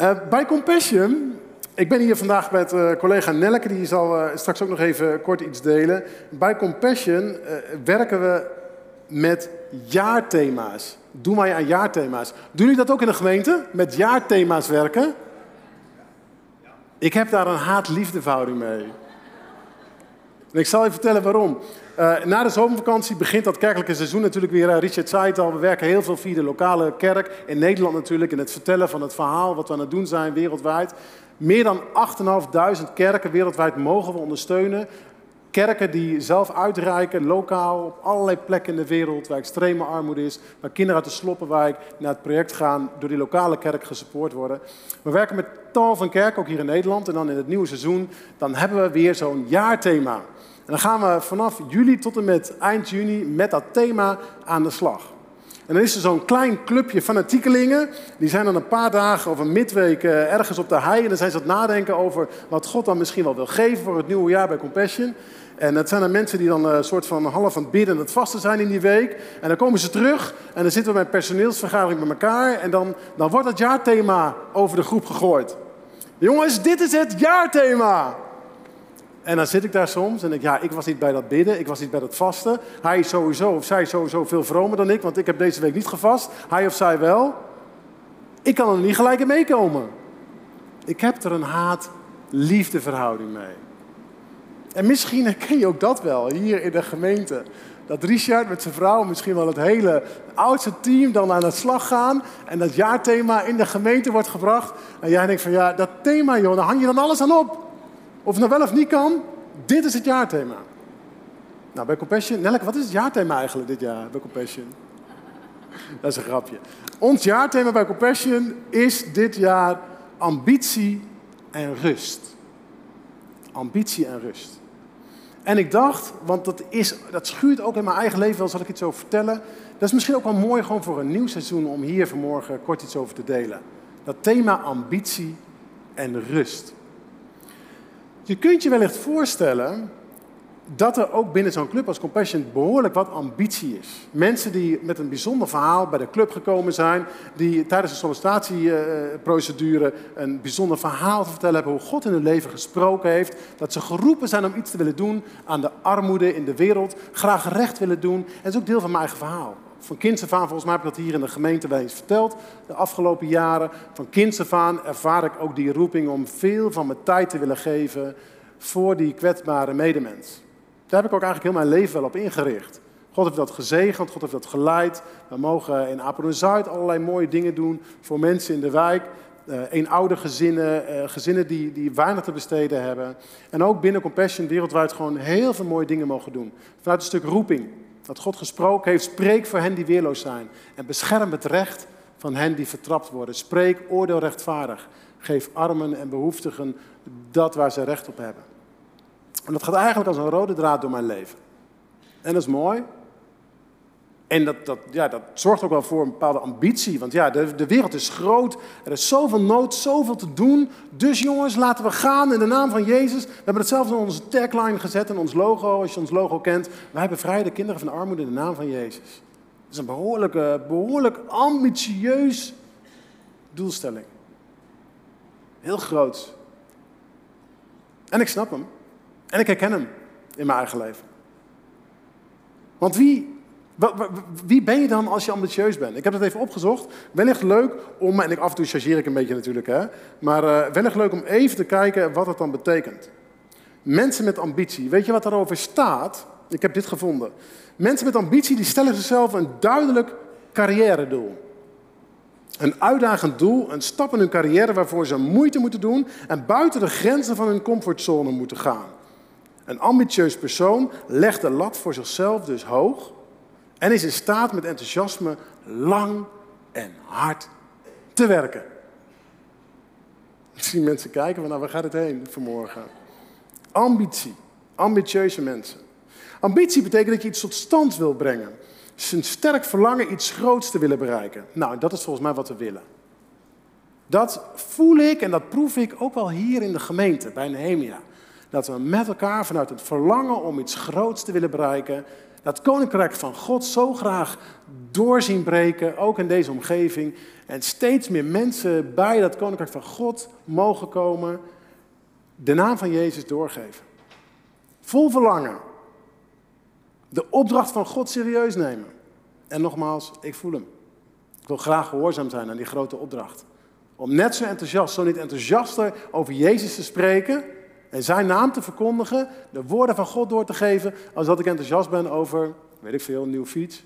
Uh, bij Compassion, ik ben hier vandaag met uh, collega Nelleke, die zal uh, straks ook nog even kort iets delen. Bij Compassion werken we met jaarthema's. Doe mij aan jaarthema's. Doen jullie dat ook in de gemeente? Met jaarthema's werken? Ik heb daar een haat-liefdeverhouding mee. En ik zal je vertellen waarom. Uh, na de zomervakantie begint dat kerkelijke seizoen natuurlijk weer. Uh, Richard zei het al, we werken heel veel via de lokale kerk. In Nederland natuurlijk, in het vertellen van het verhaal wat we aan het doen zijn wereldwijd. Meer dan 8.500 kerken wereldwijd mogen we ondersteunen. Kerken die zelf uitreiken, lokaal, op allerlei plekken in de wereld, waar extreme armoede is, waar kinderen uit de Sloppenwijk naar het project gaan, door die lokale kerk gesupport worden. We werken met tal van kerken, ook hier in Nederland. En dan in het nieuwe seizoen, dan hebben we weer zo'n jaarthema. En dan gaan we vanaf juli tot en met eind juni met dat thema aan de slag. En dan is er zo'n klein clubje fanatiekelingen. Die zijn dan een paar dagen of een midweek eh, ergens op de hei. En dan zijn ze aan het nadenken over wat God dan misschien wel wil geven voor het nieuwe jaar bij Compassion. En dat zijn dan mensen die dan een soort van half aan het bidden en het vasten zijn in die week. En dan komen ze terug en dan zitten we bij een personeelsvergadering met elkaar. En dan, dan wordt het jaarthema over de groep gegooid. Jongens, dit is het jaarthema. En dan zit ik daar soms en denk ja, ik was niet bij dat bidden, ik was niet bij dat vasten. Hij is sowieso, of zij sowieso veel vromer dan ik, want ik heb deze week niet gevast. Hij of zij wel. Ik kan er niet gelijk in meekomen. Ik heb er een haat-liefde verhouding mee. En misschien herken je ook dat wel hier in de gemeente. Dat Richard met zijn vrouw, misschien wel het hele oudste team, dan aan de slag gaan. En dat jaarthema in de gemeente wordt gebracht. En jij denkt van ja, dat thema joh, daar hang je dan alles aan op. Of het nou wel of niet kan, dit is het jaarthema. Nou, bij Compassion, Nelke, wat is het jaarthema eigenlijk dit jaar bij Compassion? Dat is een grapje. Ons jaarthema bij Compassion is dit jaar ambitie en rust. Ambitie en rust. En ik dacht, want dat, is, dat schuurt ook in mijn eigen leven, wel zal ik iets over vertellen. Dat is misschien ook wel mooi gewoon voor een nieuw seizoen om hier vanmorgen kort iets over te delen. Dat thema ambitie en rust. Je kunt je wellicht voorstellen dat er ook binnen zo'n club als Compassion behoorlijk wat ambitie is. Mensen die met een bijzonder verhaal bij de club gekomen zijn, die tijdens de sollicitatieprocedure een bijzonder verhaal te vertellen hebben hoe God in hun leven gesproken heeft, dat ze geroepen zijn om iets te willen doen aan de armoede in de wereld, graag recht willen doen. En dat is ook deel van mijn eigen verhaal. Van kinds aan, volgens mij heb ik dat hier in de gemeente wel eens verteld, de afgelopen jaren. Van kinds aan ervaar ik ook die roeping om veel van mijn tijd te willen geven voor die kwetsbare medemens. Daar heb ik ook eigenlijk heel mijn leven wel op ingericht. God heeft dat gezegend, God heeft dat geleid. We mogen in Apeldoorn-Zuid allerlei mooie dingen doen voor mensen in de wijk. Uh, eenoude gezinnen, uh, gezinnen die, die weinig te besteden hebben. En ook binnen Compassion wereldwijd gewoon heel veel mooie dingen mogen doen. Vanuit een stuk roeping. Dat God gesproken heeft, spreek voor hen die weerloos zijn. En bescherm het recht van hen die vertrapt worden. Spreek oordeel rechtvaardig. Geef armen en behoeftigen dat waar ze recht op hebben. En dat gaat eigenlijk als een rode draad door mijn leven. En dat is mooi. En dat, dat, ja, dat zorgt ook wel voor een bepaalde ambitie. Want ja, de, de wereld is groot. Er is zoveel nood, zoveel te doen. Dus jongens, laten we gaan in de naam van Jezus. We hebben het zelfs in onze tagline gezet, in ons logo, als je ons logo kent. Wij bevrijden de kinderen van armoede in de naam van Jezus. Dat is een behoorlijke, behoorlijk ambitieus doelstelling. Heel groot. En ik snap hem. En ik herken hem in mijn eigen leven. Want wie wie ben je dan als je ambitieus bent? Ik heb dat even opgezocht. Wellicht leuk om, en ik, af en toe chargeer ik een beetje natuurlijk, hè, maar uh, wellicht leuk om even te kijken wat het dan betekent. Mensen met ambitie, weet je wat daarover staat? Ik heb dit gevonden. Mensen met ambitie die stellen zichzelf een duidelijk carrière-doel. Een uitdagend doel, een stap in hun carrière waarvoor ze moeite moeten doen en buiten de grenzen van hun comfortzone moeten gaan. Een ambitieus persoon legt de lat voor zichzelf dus hoog en is in staat met enthousiasme lang en hard te werken. Zie mensen kijken van nou, waar gaat het heen vanmorgen? Ambitie. Ambitieuze mensen. Ambitie betekent dat je iets tot stand wil brengen. Dus een sterk verlangen iets groots te willen bereiken. Nou, dat is volgens mij wat we willen. Dat voel ik en dat proef ik ook wel hier in de gemeente, bij Nehemia. Dat we met elkaar vanuit het verlangen om iets groots te willen bereiken, dat koninkrijk van God zo graag doorzien breken, ook in deze omgeving. En steeds meer mensen bij dat koninkrijk van God mogen komen, de naam van Jezus doorgeven. Vol verlangen. De opdracht van God serieus nemen. En nogmaals, ik voel hem. Ik wil graag gehoorzaam zijn aan die grote opdracht. Om net zo enthousiast, zo niet enthousiaster over Jezus te spreken en zijn naam te verkondigen, de woorden van God door te geven, als dat ik enthousiast ben over, weet ik veel, een nieuwe fiets.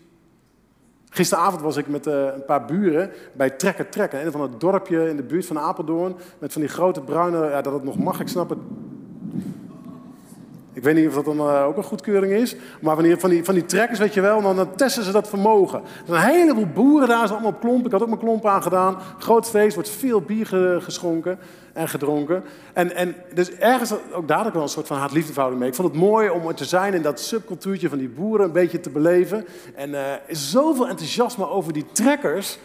Gisteravond was ik met uh, een paar buren bij Trekker Trekken, een van het dorpje in de buurt van Apeldoorn, met van die grote bruine, ja, dat het nog mag, ik snap het ik weet niet of dat dan uh, ook een goedkeuring is. Maar van die, van, die, van die trekkers, weet je wel, dan, testen ze dat vermogen. Er zijn een heleboel boeren daar, ze allemaal op klompen. Ik had ook mijn klomp aangedaan. Groot feest, wordt veel bier geschonken en gedronken. En, en dus ergens ook dadelijk wel een soort van haat-liefdeverhouding mee. Ik vond het mooi om er te zijn in dat subcultuurtje van die boeren een beetje te beleven. En uh, zoveel enthousiasme over die trekkers.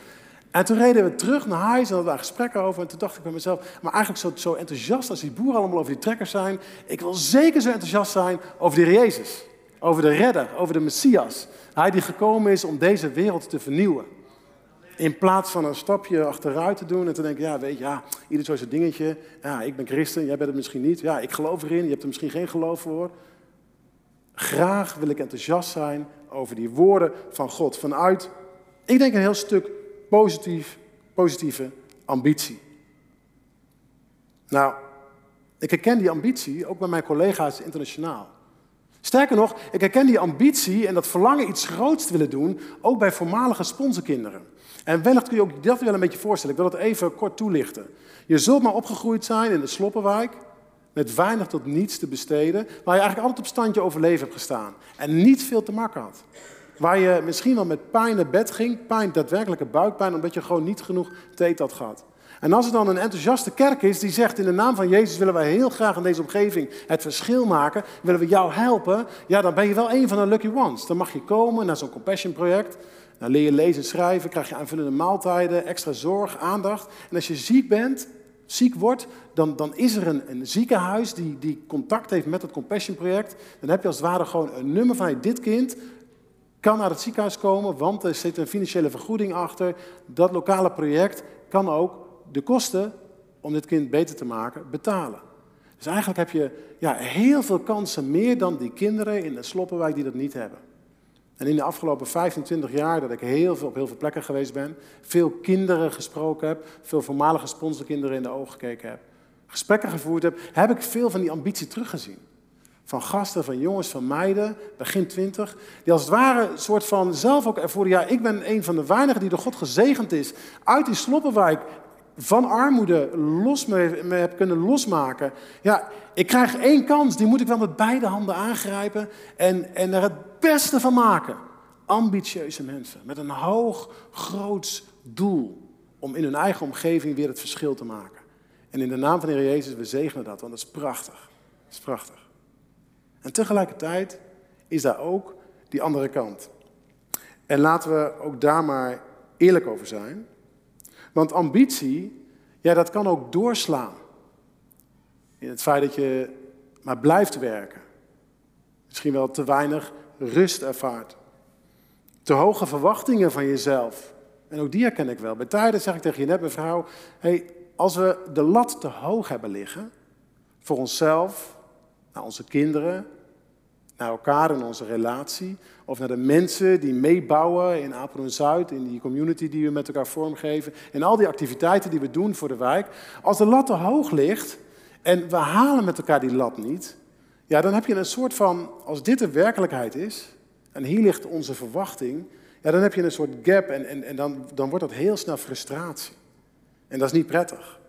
En toen reden we terug naar huis en hadden we daar gesprekken over. En toen dacht ik bij mezelf, maar eigenlijk zo, zo enthousiast als die boeren allemaal over die trekkers zijn. Ik wil zeker zo enthousiast zijn over de Jezus. Over de redder, over de Messias. Hij die gekomen is om deze wereld te vernieuwen. In plaats van een stapje achteruit te doen en te denken, ja, weet je, ja, ieder zo zijn dingetje. Ja, ik ben christen, jij bent het misschien niet. Ja, ik geloof erin, je hebt er misschien geen geloof voor. Graag wil ik enthousiast zijn over die woorden van God. Vanuit, ik denk een heel stuk positief, positieve ambitie. Nou, ik herken die ambitie ook bij mijn collega's internationaal. Sterker nog, ik herken die ambitie en dat verlangen iets groots te willen doen, ook bij voormalige sponsorkinderen. En wellicht kun je ook dat wel een beetje voorstellen. Ik wil het even kort toelichten. Je zult maar opgegroeid zijn in de Sloppenwijk, met weinig tot niets te besteden, waar je eigenlijk altijd op standje overleven hebt gestaan en niet veel te maken had. Waar je misschien wel met pijn naar bed ging, pijn, daadwerkelijke buikpijn, omdat je gewoon niet genoeg te eten had gehad. En als er dan een enthousiaste kerk is die zegt in de naam van Jezus willen wij heel graag in deze omgeving het verschil maken, willen we jou helpen, ja dan ben je wel een van de lucky ones. Dan mag je komen naar zo'n compassion project, dan leer je lezen en schrijven, krijg je aanvullende maaltijden, extra zorg, aandacht. En als je ziek bent, ziek wordt, dan, dan is er een, een ziekenhuis die, die contact heeft met het compassion project. Dan heb je als het ware gewoon een nummer van dit kind kan naar het ziekenhuis komen, want er zit een financiële vergoeding achter. Dat lokale project kan ook de kosten om dit kind beter te maken betalen. Dus eigenlijk heb je ja, heel veel kansen meer dan die kinderen in de Sloppenwijk die dat niet hebben. En in de afgelopen 25 jaar dat ik heel veel, op heel veel plekken geweest ben, veel kinderen gesproken heb, veel voormalige sponsorkinderen in de ogen gekeken heb, gesprekken gevoerd heb, heb ik veel van die ambitie teruggezien van gasten, van jongens, van meiden, begin twintig, die als het ware een soort van zelf ook ervoor, ja, ik ben een van de weinigen die door God gezegend is, uit die sloppenwijk van armoede los me, heb kunnen losmaken. Ja, ik krijg één kans, die moet ik wel met beide handen aangrijpen en, en er het beste van maken. Ambitieuze mensen met een hoog, groots doel om in hun eigen omgeving weer het verschil te maken. En in de naam van de Heer Jezus, we zegenen dat, want dat is prachtig. Dat is prachtig. En tegelijkertijd is daar ook die andere kant. En laten we ook daar maar eerlijk over zijn. Want ambitie, ja, dat kan ook doorslaan. In het feit dat je maar blijft werken. Misschien wel te weinig rust ervaart. Te hoge verwachtingen van jezelf. En ook die herken ik wel. Bij tijden zeg ik tegen je net, mevrouw, hey, als we de lat te hoog hebben liggen, voor onszelf, naar onze kinderen, naar elkaar in onze relatie, of naar de mensen die meebouwen in Apeldoorn Zuid, in die community die we met elkaar vormgeven, en al die activiteiten die we doen voor de wijk. Als de lat te hoog ligt en we halen met elkaar die lat niet, ja, dan heb je een soort van, als dit de werkelijkheid is, en hier ligt onze verwachting, ja, dan heb je een soort gap en, en, en dan, dan wordt dat heel snel frustratie. En dat is niet prettig.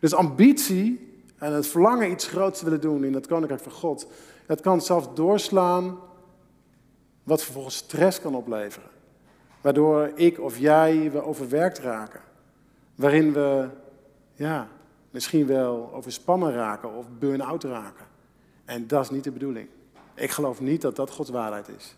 Dus ambitie en het verlangen iets groots te willen doen in het koninkrijk van God, het kan zelfs doorslaan wat vervolgens stress kan opleveren. Waardoor ik of jij we overwerkt raken. Waarin we ja, misschien wel overspannen raken of burn-out raken. En dat is niet de bedoeling. Ik geloof niet dat dat Gods waarheid is.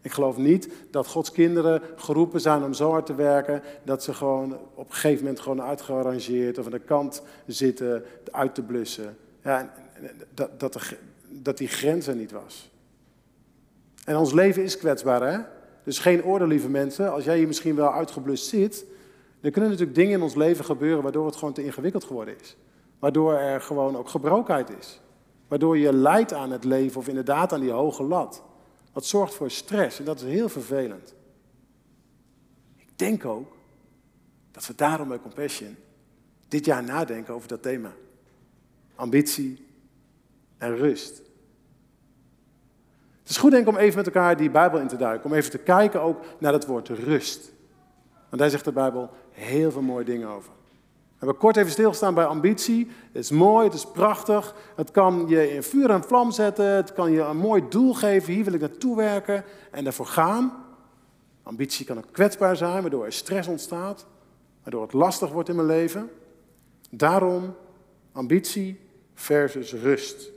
Ik geloof niet dat Gods kinderen geroepen zijn om zo hard te werken dat ze gewoon op een gegeven moment gewoon uitgearrangeerd of aan de kant zitten uit te blussen. Ja, dat, dat, de, dat die grens er niet was. En ons leven is kwetsbaar, hè? Dus geen oordeel, lieve mensen. Als jij hier misschien wel uitgeblust zit, dan kunnen natuurlijk dingen in ons leven gebeuren waardoor het gewoon te ingewikkeld geworden is. Waardoor er gewoon ook gebrokenheid is. Waardoor je lijdt aan het leven of inderdaad aan die hoge lat. Dat zorgt voor stress en dat is heel vervelend. Ik denk ook dat we daarom bij Compassion dit jaar nadenken over dat thema. Ambitie en rust. Is goed denk ik om even met elkaar die Bijbel in te duiken. Om even te kijken ook naar het woord rust. Want daar zegt de Bijbel heel veel mooie dingen over. We hebben kort even stilgestaan bij ambitie. Het is mooi, het is prachtig. Het kan je in vuur en vlam zetten. Het kan je een mooi doel geven. Hier wil ik naartoe werken en daarvoor gaan. Ambitie kan ook kwetsbaar zijn, waardoor er stress ontstaat. Waardoor het lastig wordt in mijn leven. Daarom ambitie versus rust.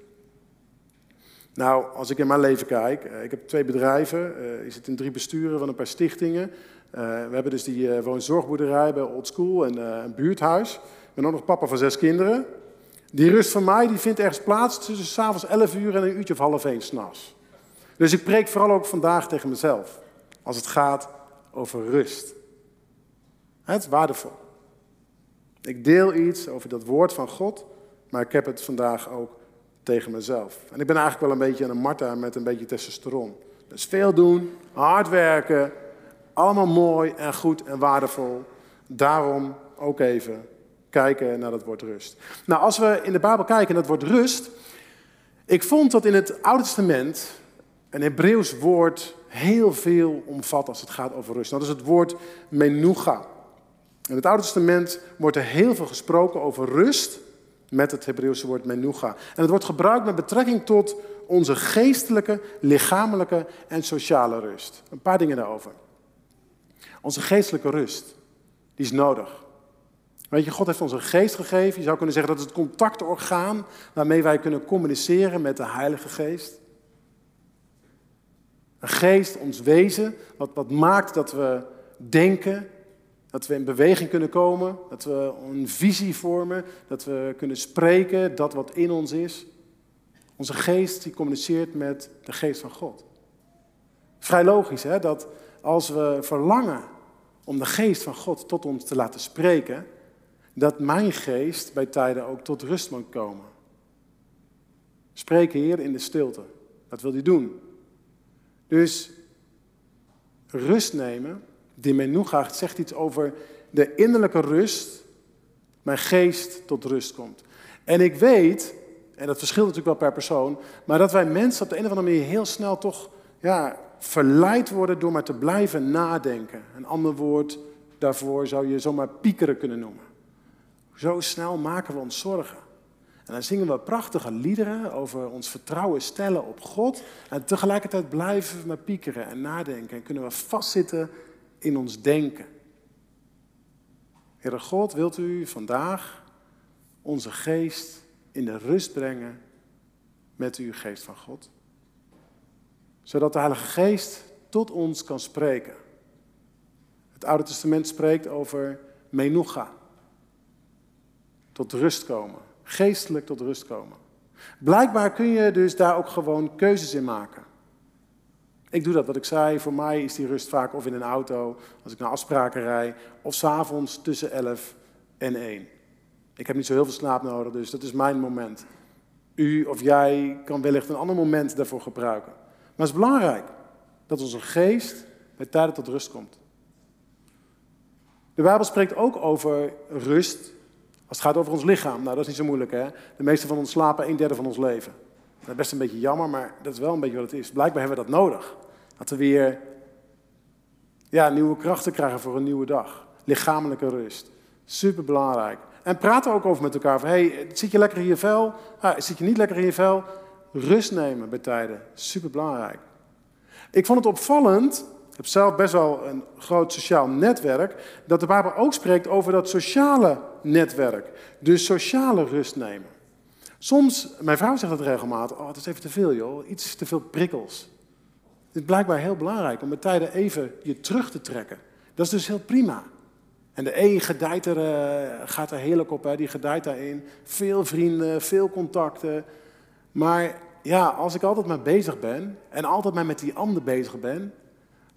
Nou, als ik in mijn leven kijk, eh, ik heb twee bedrijven, eh, ik zit in drie besturen van een paar stichtingen. Eh, we hebben dus die woonzorgboerderij bij Old School en een buurthuis. Ik ben ook nog papa van zes kinderen. Die rust van mij die vindt ergens plaats tussen s'avonds 11 uur en een uurtje of half één s'nachts. Dus ik preek vooral ook vandaag tegen mezelf. Als het gaat over rust. Het is waardevol. Ik deel iets over dat woord van God, maar ik heb het vandaag ook tegen mezelf. En ik ben eigenlijk wel een beetje een Marta met een beetje testosteron. Dus veel doen, hard werken, allemaal mooi en goed en waardevol. Daarom ook even kijken naar dat woord rust. Nou, als we in de Bijbel kijken naar het woord rust. Ik vond dat in het Oude Testament een Hebreeuws woord heel veel omvat als het gaat over rust. Dat is het woord menucha. In het Oude Testament wordt er heel veel gesproken over rust met het Hebreeuwse woord menucha. En het wordt gebruikt met betrekking tot onze geestelijke, lichamelijke en sociale rust. Een paar dingen daarover. Onze geestelijke rust, die is nodig. Weet je, God heeft ons een geest gegeven. Je zou kunnen zeggen dat het contactorgaan waarmee wij kunnen communiceren met de Heilige Geest. Een geest, ons wezen, wat, wat maakt dat we denken, dat we in beweging kunnen komen, dat we een visie vormen, dat we kunnen spreken, dat wat in ons is. Onze geest die communiceert met de geest van God. Vrij logisch hè, dat als we verlangen om de geest van God tot ons te laten spreken, dat mijn geest bij tijden ook tot rust moet komen. Spreken hier in de stilte. Dat wil hij doen. Dus rust nemen die menucha zegt iets over de innerlijke rust, mijn geest tot rust komt. En ik weet, en dat verschilt natuurlijk wel per persoon, maar dat wij mensen op de een of andere manier heel snel toch ja, verleid worden door maar te blijven nadenken. Een ander woord daarvoor zou je zomaar piekeren kunnen noemen. Zo snel maken we ons zorgen. En dan zingen we prachtige liederen over ons vertrouwen stellen op God. En tegelijkertijd blijven we maar piekeren en nadenken. En kunnen we vastzitten in ons denken. Heere God, wilt u vandaag onze geest in de rust brengen met uw geest van God? Zodat de Heilige Geest tot ons kan spreken. Het Oude Testament spreekt over menucha. Tot rust komen. Geestelijk tot rust komen. Blijkbaar kun je dus daar ook gewoon keuzes in maken. Ik doe dat, wat ik zei. Voor mij is die rust vaak of in een auto, als ik naar afspraken rij, of s'avonds tussen 11 en 1. Ik heb niet zo heel veel slaap nodig, dus dat is mijn moment. U of jij kan wellicht een ander moment daarvoor gebruiken. Maar het is belangrijk dat onze geest bij tijden tot rust komt. De Bijbel spreekt ook over rust als het gaat over ons lichaam. Nou, dat is niet zo moeilijk, hè? De meeste van ons slapen een derde van ons leven. Dat is best een beetje jammer, maar dat is wel een beetje wat het is. Blijkbaar hebben we dat nodig. Dat we weer ja, nieuwe krachten krijgen voor een nieuwe dag. Lichamelijke rust. Super belangrijk. En praat er ook over met elkaar. Van, hey, zit je lekker in je vel? Ah, zit je niet lekker in je vel? Rust nemen bij tijden. Super belangrijk. Ik vond het opvallend. Ik heb zelf best wel een groot sociaal netwerk. Dat de Bijbel ook spreekt over dat sociale netwerk. Dus sociale rust nemen. Soms, mijn vrouw zegt dat regelmatig, oh het is even te veel joh, iets te veel prikkels. Het is blijkbaar heel belangrijk om met tijden even je terug te trekken. Dat is dus heel prima. En de een gedijt er, uh, gaat er heerlijk op, hè, die gedijt daarin. Veel vrienden, veel contacten. Maar ja, als ik altijd maar bezig ben en altijd maar met die ander bezig ben,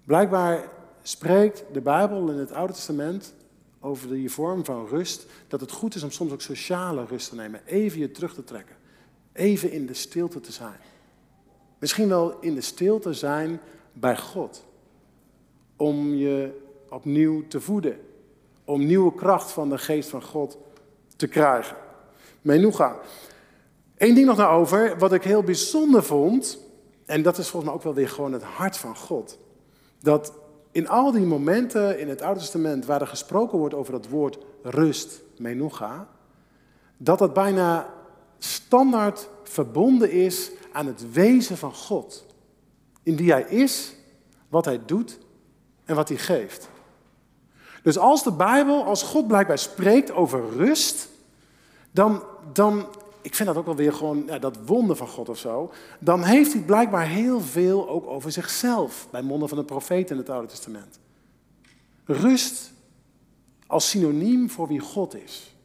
blijkbaar spreekt de Bijbel in het Oude Testament over die vorm van rust, dat het goed is om soms ook sociale rust te nemen, even je terug te trekken, even in de stilte te zijn. Misschien wel in de stilte zijn bij God, om je opnieuw te voeden, om nieuwe kracht van de geest van God te krijgen. Menuga. Eén ding nog naar over, wat ik heel bijzonder vond, en dat is volgens mij ook wel weer gewoon het hart van God. Dat in al die momenten in het Oude Testament waar er gesproken wordt over dat woord rust, menuga, dat dat bijna standaard verbonden is aan het wezen van God. In wie hij is, wat hij doet en wat hij geeft. Dus als de Bijbel, als God blijkbaar spreekt over rust, dan, dan ik vind dat ook wel weer gewoon ja, dat wonder van God of zo. Dan heeft hij blijkbaar heel veel ook over zichzelf. Bij monden van de profeten in het Oude Testament. Rust als synoniem voor wie God is.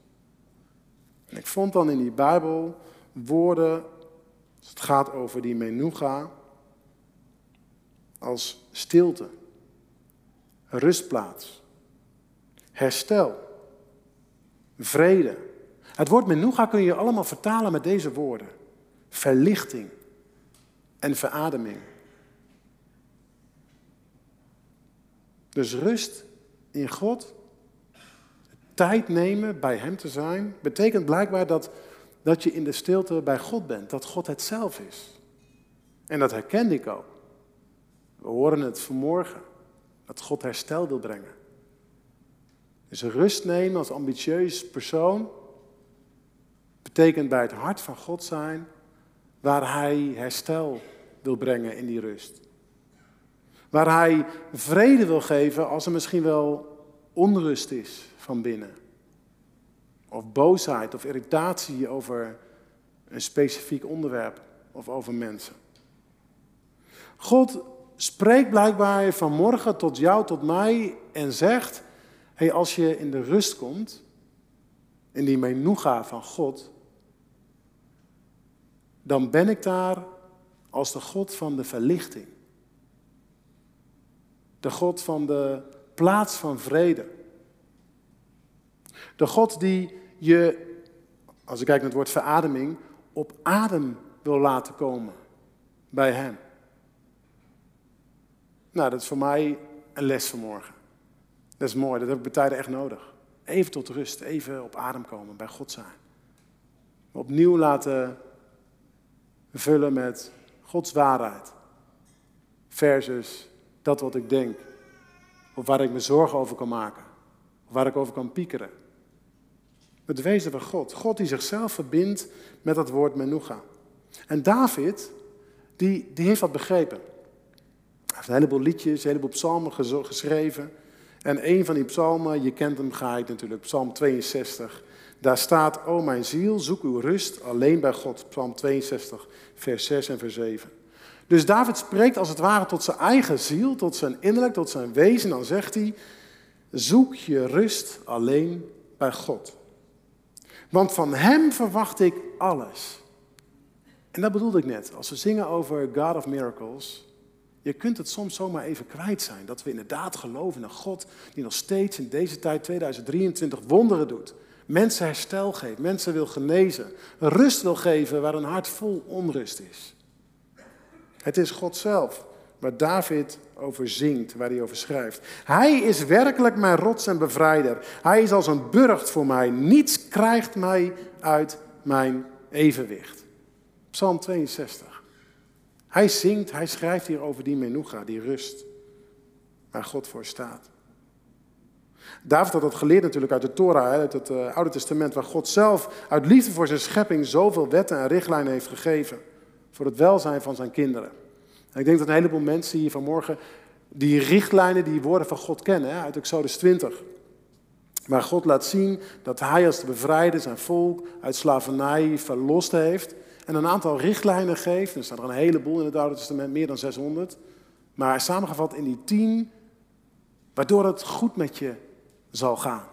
En ik vond dan in die Bijbel woorden, als het gaat over die menuga, als stilte, rustplaats, herstel, vrede het woord menuga kun je allemaal vertalen met deze woorden. Verlichting en verademing. Dus rust in God, tijd nemen bij Hem te zijn, betekent blijkbaar dat, dat je in de stilte bij God bent, dat God het zelf is. En dat herkende ik ook. We horen het vanmorgen, dat God herstel wil brengen. Dus rust nemen als ambitieus persoon, betekent bij het hart van God zijn, waar Hij herstel wil brengen in die rust. Waar Hij vrede wil geven als er misschien wel onrust is van binnen. Of boosheid of irritatie over een specifiek onderwerp of over mensen. God spreekt blijkbaar vanmorgen tot jou, tot mij en zegt: hey, als je in de rust komt, in die menuga van God, dan ben ik daar als de God van de verlichting. De God van de plaats van vrede. De God die je, als ik kijk naar het woord verademing, op adem wil laten komen bij Hem. Nou, dat is voor mij een les vanmorgen. Dat is mooi, dat heb ik bij tijden echt nodig. Even tot rust, even op adem komen, bij God zijn. Opnieuw laten vullen met Gods waarheid. Versus dat wat ik denk. Of waar ik me zorgen over kan maken. Of waar ik over kan piekeren. Het wezen van God. God die zichzelf verbindt met dat woord menuga. En David, die, die heeft dat begrepen. Hij heeft een heleboel liedjes, een heleboel psalmen geschreven. En een van die psalmen, je kent hem geheid natuurlijk, psalm 62. Daar staat, o mijn ziel, zoek uw rust alleen bij God. Psalm 62, vers 6 en vers 7. Dus David spreekt als het ware tot zijn eigen ziel, tot zijn innerlijk, tot zijn wezen. Dan zegt hij, zoek je rust alleen bij God. Want van Hem verwacht ik alles. En dat bedoelde ik net. Als we zingen over God of Miracles, je kunt het soms zomaar even kwijt zijn. Dat we inderdaad geloven in een God die nog steeds in deze tijd, 2023, wonderen doet. Mensen herstel geeft, mensen wil genezen, rust wil geven waar een hart vol onrust is. Het is God zelf waar David over zingt, waar hij over schrijft. Hij is werkelijk mijn rots en bevrijder. Hij is als een burcht voor mij. Niets krijgt mij uit mijn evenwicht. Psalm 62. Hij zingt, hij schrijft hier over die menuga, die rust, waar God voor staat. David had dat geleerd natuurlijk uit de Torah, uit het uh, Oude Testament, waar God zelf uit liefde voor zijn schepping zoveel wetten en richtlijnen heeft gegeven voor het welzijn van zijn kinderen. Ik denk dat een heleboel mensen hier vanmorgen die richtlijnen, die woorden van God kennen, uit Exodus 20. Waar God laat zien dat hij als de bevrijder zijn volk uit slavernij verlost heeft. En een aantal richtlijnen geeft. Er staan er een heleboel in het Oude Testament, meer dan 600. Maar samengevat in die tien, waardoor het goed met je zal gaan.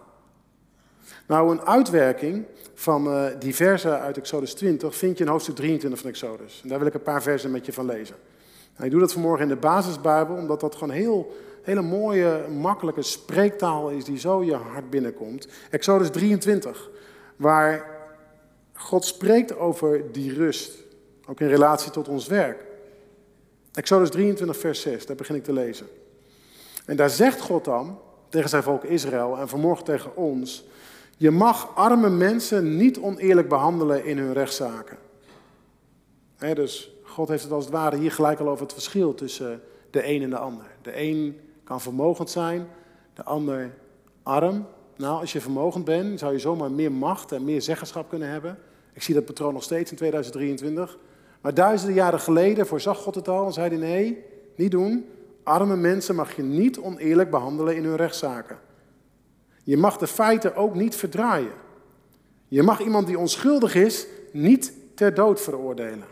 Nou, een uitwerking van uh, die versen uit Exodus 20 vind je in hoofdstuk 23 van Exodus. En daar wil ik een paar versen met je van lezen. Nou, ik doe dat vanmorgen in de basisbijbel, omdat dat gewoon heel, hele mooie, makkelijke spreektaal is die zo je hart binnenkomt. Exodus 23, waar God spreekt over die rust, ook in relatie tot ons werk. Exodus 23, vers 6, daar begin ik te lezen. En daar zegt God dan tegen zijn volk Israël en vanmorgen tegen ons: Je mag arme mensen niet oneerlijk behandelen in hun rechtszaken. dus God heeft het als het ware hier gelijk al over het verschil tussen de een en de ander. De een kan vermogend zijn, de ander arm. Nou, als je vermogend bent, zou je zomaar meer macht en meer zeggenschap kunnen hebben. Ik zie dat patroon nog steeds in 2023. Maar duizenden jaren geleden voorzag God het al en zei hij nee, niet doen. Arme mensen mag je niet oneerlijk behandelen in hun rechtszaken. Je mag de feiten ook niet verdraaien. Je mag iemand die onschuldig is niet ter dood veroordelen.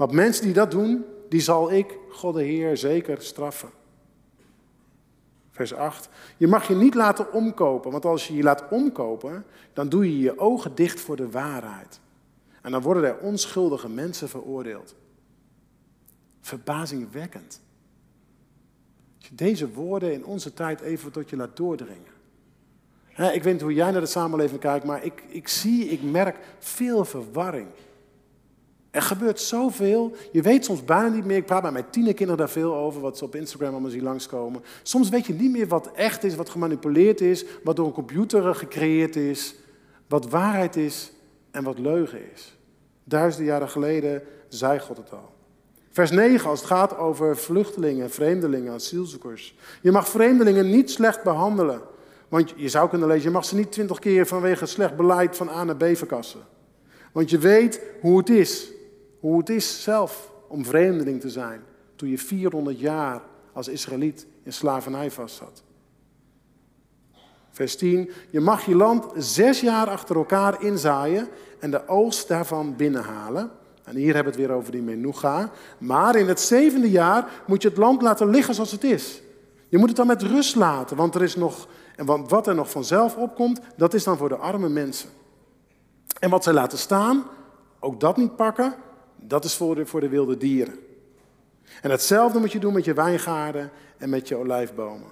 Want mensen die dat doen, die zal ik, God de Heer, zeker straffen. Vers 8. Je mag je niet laten omkopen, want als je je laat omkopen, dan doe je je ogen dicht voor de waarheid. En dan worden er onschuldige mensen veroordeeld. Verbazingwekkend. Als je deze woorden in onze tijd even tot je laat doordringen. ik weet niet hoe jij naar de samenleving kijkt, maar ik, ik zie, ik merk veel verwarring. Er gebeurt zoveel. Je weet soms bijna niet meer. Ik praat met mijn tienerkinderen daar veel over, wat ze op Instagram allemaal zien langskomen. Soms weet je niet meer wat echt is, wat gemanipuleerd is, wat door een computer gecreëerd is, wat waarheid is en wat leugen is. Duizenden jaren geleden zei God het al. Vers 9, als het gaat over vluchtelingen, vreemdelingen, asielzoekers. Je mag vreemdelingen niet slecht behandelen. Want je zou kunnen lezen, je mag ze niet twintig keer vanwege slecht beleid van A naar B verkassen. Want je weet hoe het is. Hoe het is zelf om vreemdeling te zijn. Toen je 400 jaar als Israëliet in slavernij vastzat. Vers 10. Je mag je land zes jaar achter elkaar inzaaien en de oogst daarvan binnenhalen. En hier hebben we het weer over die menuga. Maar in het zevende jaar moet je het land laten liggen zoals het is. Je moet het dan met rust laten, want er is nog, en wat er nog vanzelf opkomt, dat is dan voor de arme mensen. En wat zij laten staan, ook dat niet pakken, dat is voor de, voor de wilde dieren. En hetzelfde moet je doen met je wijngaarden en met je olijfbomen.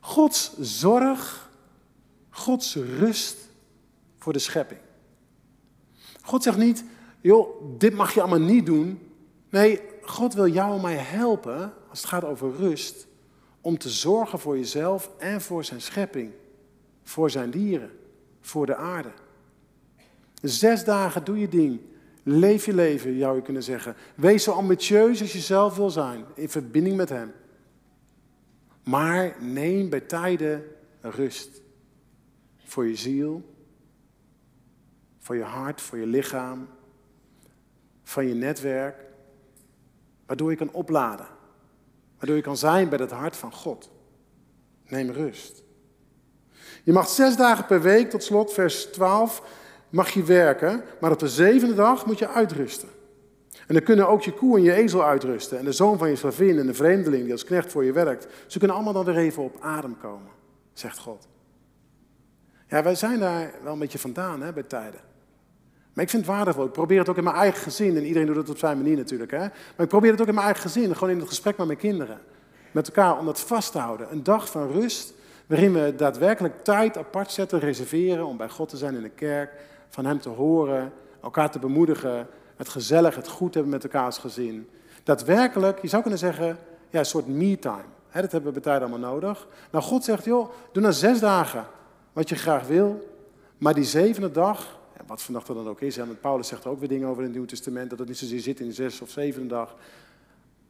Gods zorg, Gods rust voor de schepping. God zegt niet, joh, dit mag je allemaal niet doen. Nee, God wil jou en mij helpen, als het gaat over rust, om te zorgen voor jezelf en voor zijn schepping, voor zijn dieren, voor de aarde. Zes dagen doe je ding. Leef je leven, zou je kunnen zeggen. Wees zo ambitieus als je zelf wil zijn, in verbinding met Hem. Maar neem bij tijden rust. Voor je ziel, voor je hart, voor je lichaam, van je netwerk. Waardoor je kan opladen. Waardoor je kan zijn bij het hart van God. Neem rust. Je mag zes dagen per week, tot slot, vers 12, mag je werken, maar op de zevende dag moet je uitrusten. En dan kunnen ook je koe en je ezel uitrusten. En de zoon van je slavin en de vreemdeling die als knecht voor je werkt. Ze kunnen allemaal dan weer even op adem komen, zegt God. Ja, wij zijn daar wel een beetje vandaan hè, bij tijden. Maar ik vind het waardevol. Ik probeer het ook in mijn eigen gezin. En iedereen doet het op zijn manier natuurlijk. Hè? Maar ik probeer het ook in mijn eigen gezin. Gewoon in het gesprek met mijn kinderen. Met elkaar om dat vast te houden. Een dag van rust. Waarin we daadwerkelijk tijd apart zetten, reserveren. Om bij God te zijn in de kerk. Van Hem te horen. Elkaar te bemoedigen het gezellig, het goed hebben met elkaar als gezin. Daadwerkelijk, je zou kunnen zeggen, ja, een soort me-time. Dat hebben we bij tijd allemaal nodig. Nou, God zegt, joh, doe nou zes dagen wat je graag wil. Maar die zevende dag, wat vandaag dan ook is, en Paulus zegt er ook weer dingen over in het Nieuwe Testament, dat het niet zozeer zit in de zes of zevende dag.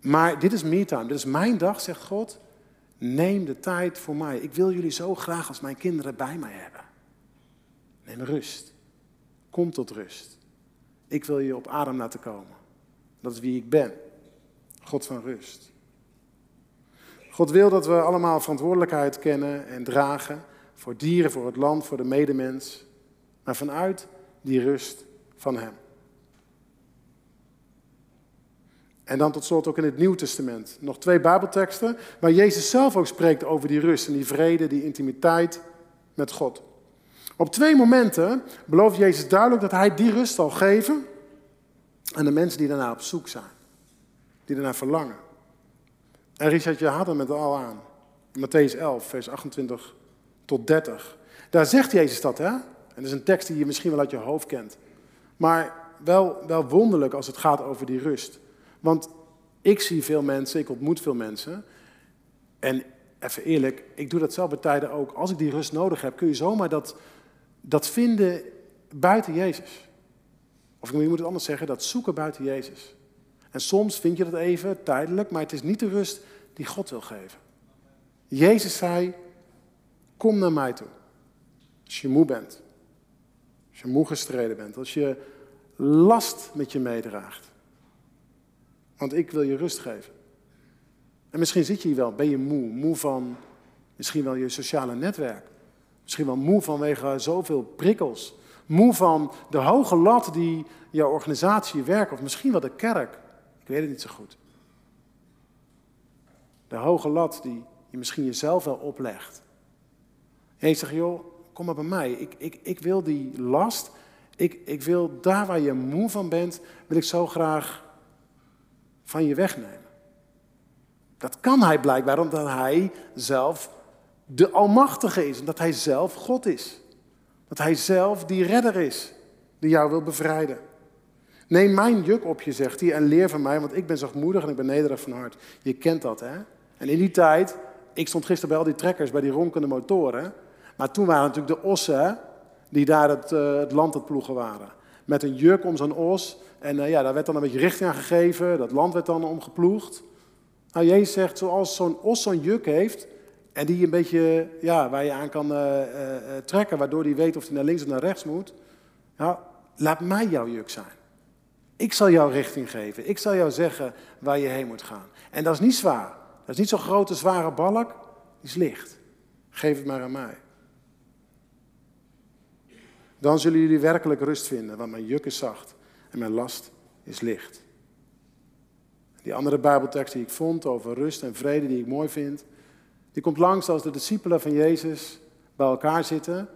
Maar dit is me-time, dit is mijn dag, zegt God. Neem de tijd voor mij. Ik wil jullie zo graag als mijn kinderen bij mij hebben. Neem rust. Kom tot rust. Ik wil je op adem laten komen. Dat is wie ik ben. God van rust. God wil dat we allemaal verantwoordelijkheid kennen en dragen voor dieren, voor het land, voor de medemens. Maar vanuit die rust van Hem. En dan tot slot ook in het Nieuw Testament. Nog twee Bijbelteksten waar Jezus zelf ook spreekt over die rust en die vrede, die intimiteit met God. Op twee momenten belooft Jezus duidelijk dat hij die rust zal geven aan de mensen die daarna op zoek zijn. Die daarna verlangen. En Richard, je had hem met al aan. Matthäus 11, vers 28 tot 30. Daar zegt Jezus dat, hè? En dat is een tekst die je misschien wel uit je hoofd kent. Maar wel, wel wonderlijk als het gaat over die rust. Want ik zie veel mensen, ik ontmoet veel mensen. En even eerlijk, ik doe dat zelf bij tijden ook. Als ik die rust nodig heb, kun je zomaar dat, dat vinden buiten Jezus. Of je moet het anders zeggen, dat zoeken buiten Jezus. En soms vind je dat even, tijdelijk, maar het is niet de rust die God wil geven. Jezus zei, kom naar mij toe. Als je moe bent. Als je moe gestreden bent. Als je last met je meedraagt. Want ik wil je rust geven. En misschien zit je hier wel, ben je moe. Moe van misschien wel je sociale netwerk. Misschien wel moe vanwege zoveel prikkels. Moe van de hoge lat die jouw organisatie werkt. Of misschien wel de kerk. Ik weet het niet zo goed. De hoge lat die je misschien jezelf wel oplegt. En je zegt, joh, kom maar bij mij. Ik, ik, ik wil die last. Ik, ik wil daar waar je moe van bent, wil ik zo graag van je wegnemen. Dat kan hij blijkbaar omdat hij zelf de Almachtige is. Omdat hij zelf God is. Dat hij zelf die redder is die jou wil bevrijden. Neem mijn juk op je, zegt hij, en leer van mij, want ik ben zachtmoedig en ik ben nederig van hart. Je kent dat, hè? En in die tijd, ik stond gisteren bij al die trekkers, bij die ronkende motoren. Maar toen waren natuurlijk de ossen, die daar het, uh, het land het ploegen waren. Met een juk om zo'n os. En uh, ja, daar werd dan een beetje richting aan gegeven. Dat land werd dan omgeploegd. Nou, Jezus zegt, zoals zo'n os zo'n juk heeft, en die een beetje, ja, waar je aan kan uh, trekken, waardoor hij weet of hij naar links of naar rechts moet. Nou, laat mij jouw juk zijn. Ik zal jou richting geven. Ik zal jou zeggen waar je heen moet gaan. En dat is niet zwaar. Dat is niet zo'n grote, zware balk. Die is licht. Geef het maar aan mij. Dan zullen jullie werkelijk rust vinden, want mijn juk is zacht en mijn last is licht. Die andere Bijbeltekst die ik vond over rust en vrede, die ik mooi vind, die komt langs als de discipelen van Jezus bij elkaar zitten.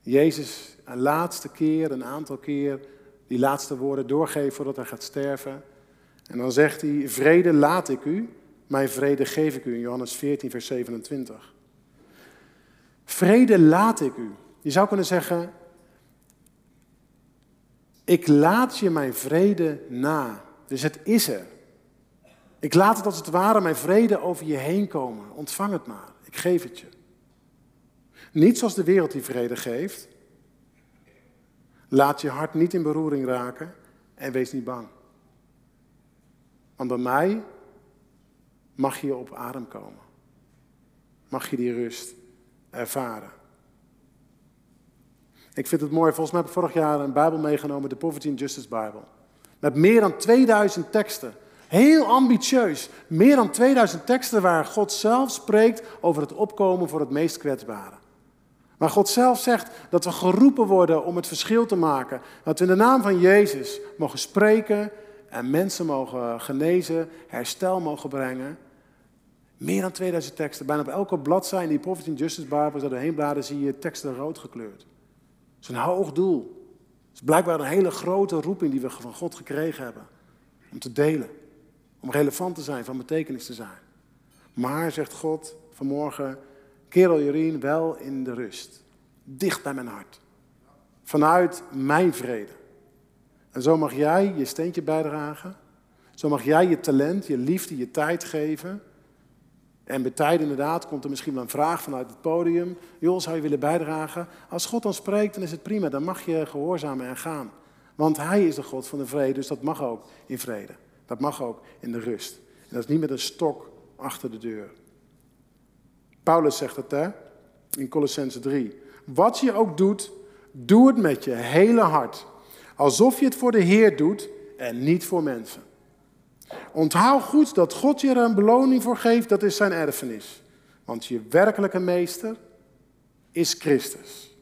Jezus een laatste keer, een aantal keer, die laatste woorden doorgeeft voordat hij gaat sterven. En dan zegt hij, vrede laat ik u, mijn vrede geef ik u in Johannes 14, vers 27. Vrede laat ik u. Je zou kunnen zeggen, ik laat je mijn vrede na. Dus het is er. Ik laat het als het ware mijn vrede over je heen komen. Ontvang het maar. Ik geef het je. Niet zoals de wereld die vrede geeft. Laat je hart niet in beroering raken en wees niet bang. Want bij mij mag je op adem komen. Mag je die rust ervaren. Ik vind het mooi, volgens mij heb ik vorig jaar een Bijbel meegenomen, de Poverty and Justice Bijbel. Met meer dan 2000 teksten. Heel ambitieus. Meer dan 2000 teksten waar God zelf spreekt over het opkomen voor het meest kwetsbare. Waar God zelf zegt dat we geroepen worden om het verschil te maken. Dat we in de naam van Jezus mogen spreken en mensen mogen genezen, herstel mogen brengen. Meer dan 2000 teksten. Bijna op elke bladzijde in die and Justice Bible, als je doorheen bladeren, zie je teksten rood gekleurd. Dat is een hoog doel. Het is blijkbaar een hele grote roeping die we van God gekregen hebben. Om te delen. Om relevant te zijn, van betekenis te zijn. Maar, zegt God vanmorgen, kerel Jorien, wel in de rust. Dicht bij mijn hart. Vanuit mijn vrede. En zo mag jij je steentje bijdragen. Zo mag jij je talent, je liefde, je tijd geven. En bij tijd inderdaad komt er misschien wel een vraag vanuit het podium. Joh, zou je willen bijdragen? Als God dan spreekt, dan is het prima. Dan mag je gehoorzamen en gaan. Want Hij is de God van de vrede, dus dat mag ook in vrede. Dat mag ook in de rust. En dat is niet met een stok achter de deur. Paulus zegt het hè, in Colossense 3. Wat je ook doet, doe het met je hele hart. Alsof je het voor de Heer doet en niet voor mensen. Onthoud goed dat God je er een beloning voor geeft, dat is zijn erfenis. Want je werkelijke meester is Christus.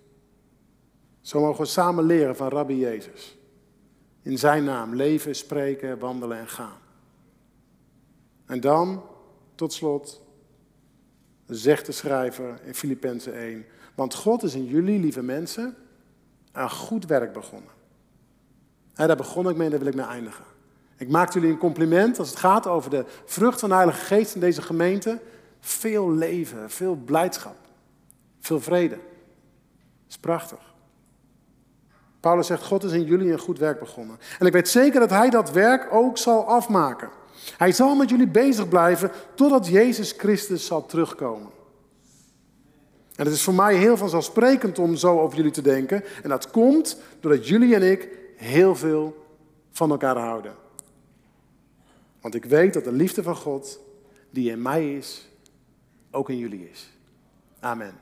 Zo mogen we samen leren van Rabbi Jezus. In zijn naam leven, spreken, wandelen en gaan. En dan, tot slot, zegt de schrijver in Filippenzen 1, Want God is in jullie, lieve mensen, een goed werk begonnen. daar begon ik mee en daar wil ik mee eindigen. Ik maak jullie een compliment als het gaat over de vrucht van de Heilige Geest in deze gemeente. Veel leven, veel blijdschap, veel vrede. Dat is prachtig. Paulus zegt, God is in jullie een goed werk begonnen. En ik weet zeker dat hij dat werk ook zal afmaken. Hij zal met jullie bezig blijven totdat Jezus Christus zal terugkomen. En het is voor mij heel vanzelfsprekend om zo over jullie te denken. En dat komt doordat jullie en ik heel veel van elkaar houden. Want ik weet dat de liefde van God, die in mij is, ook in jullie is. Amen.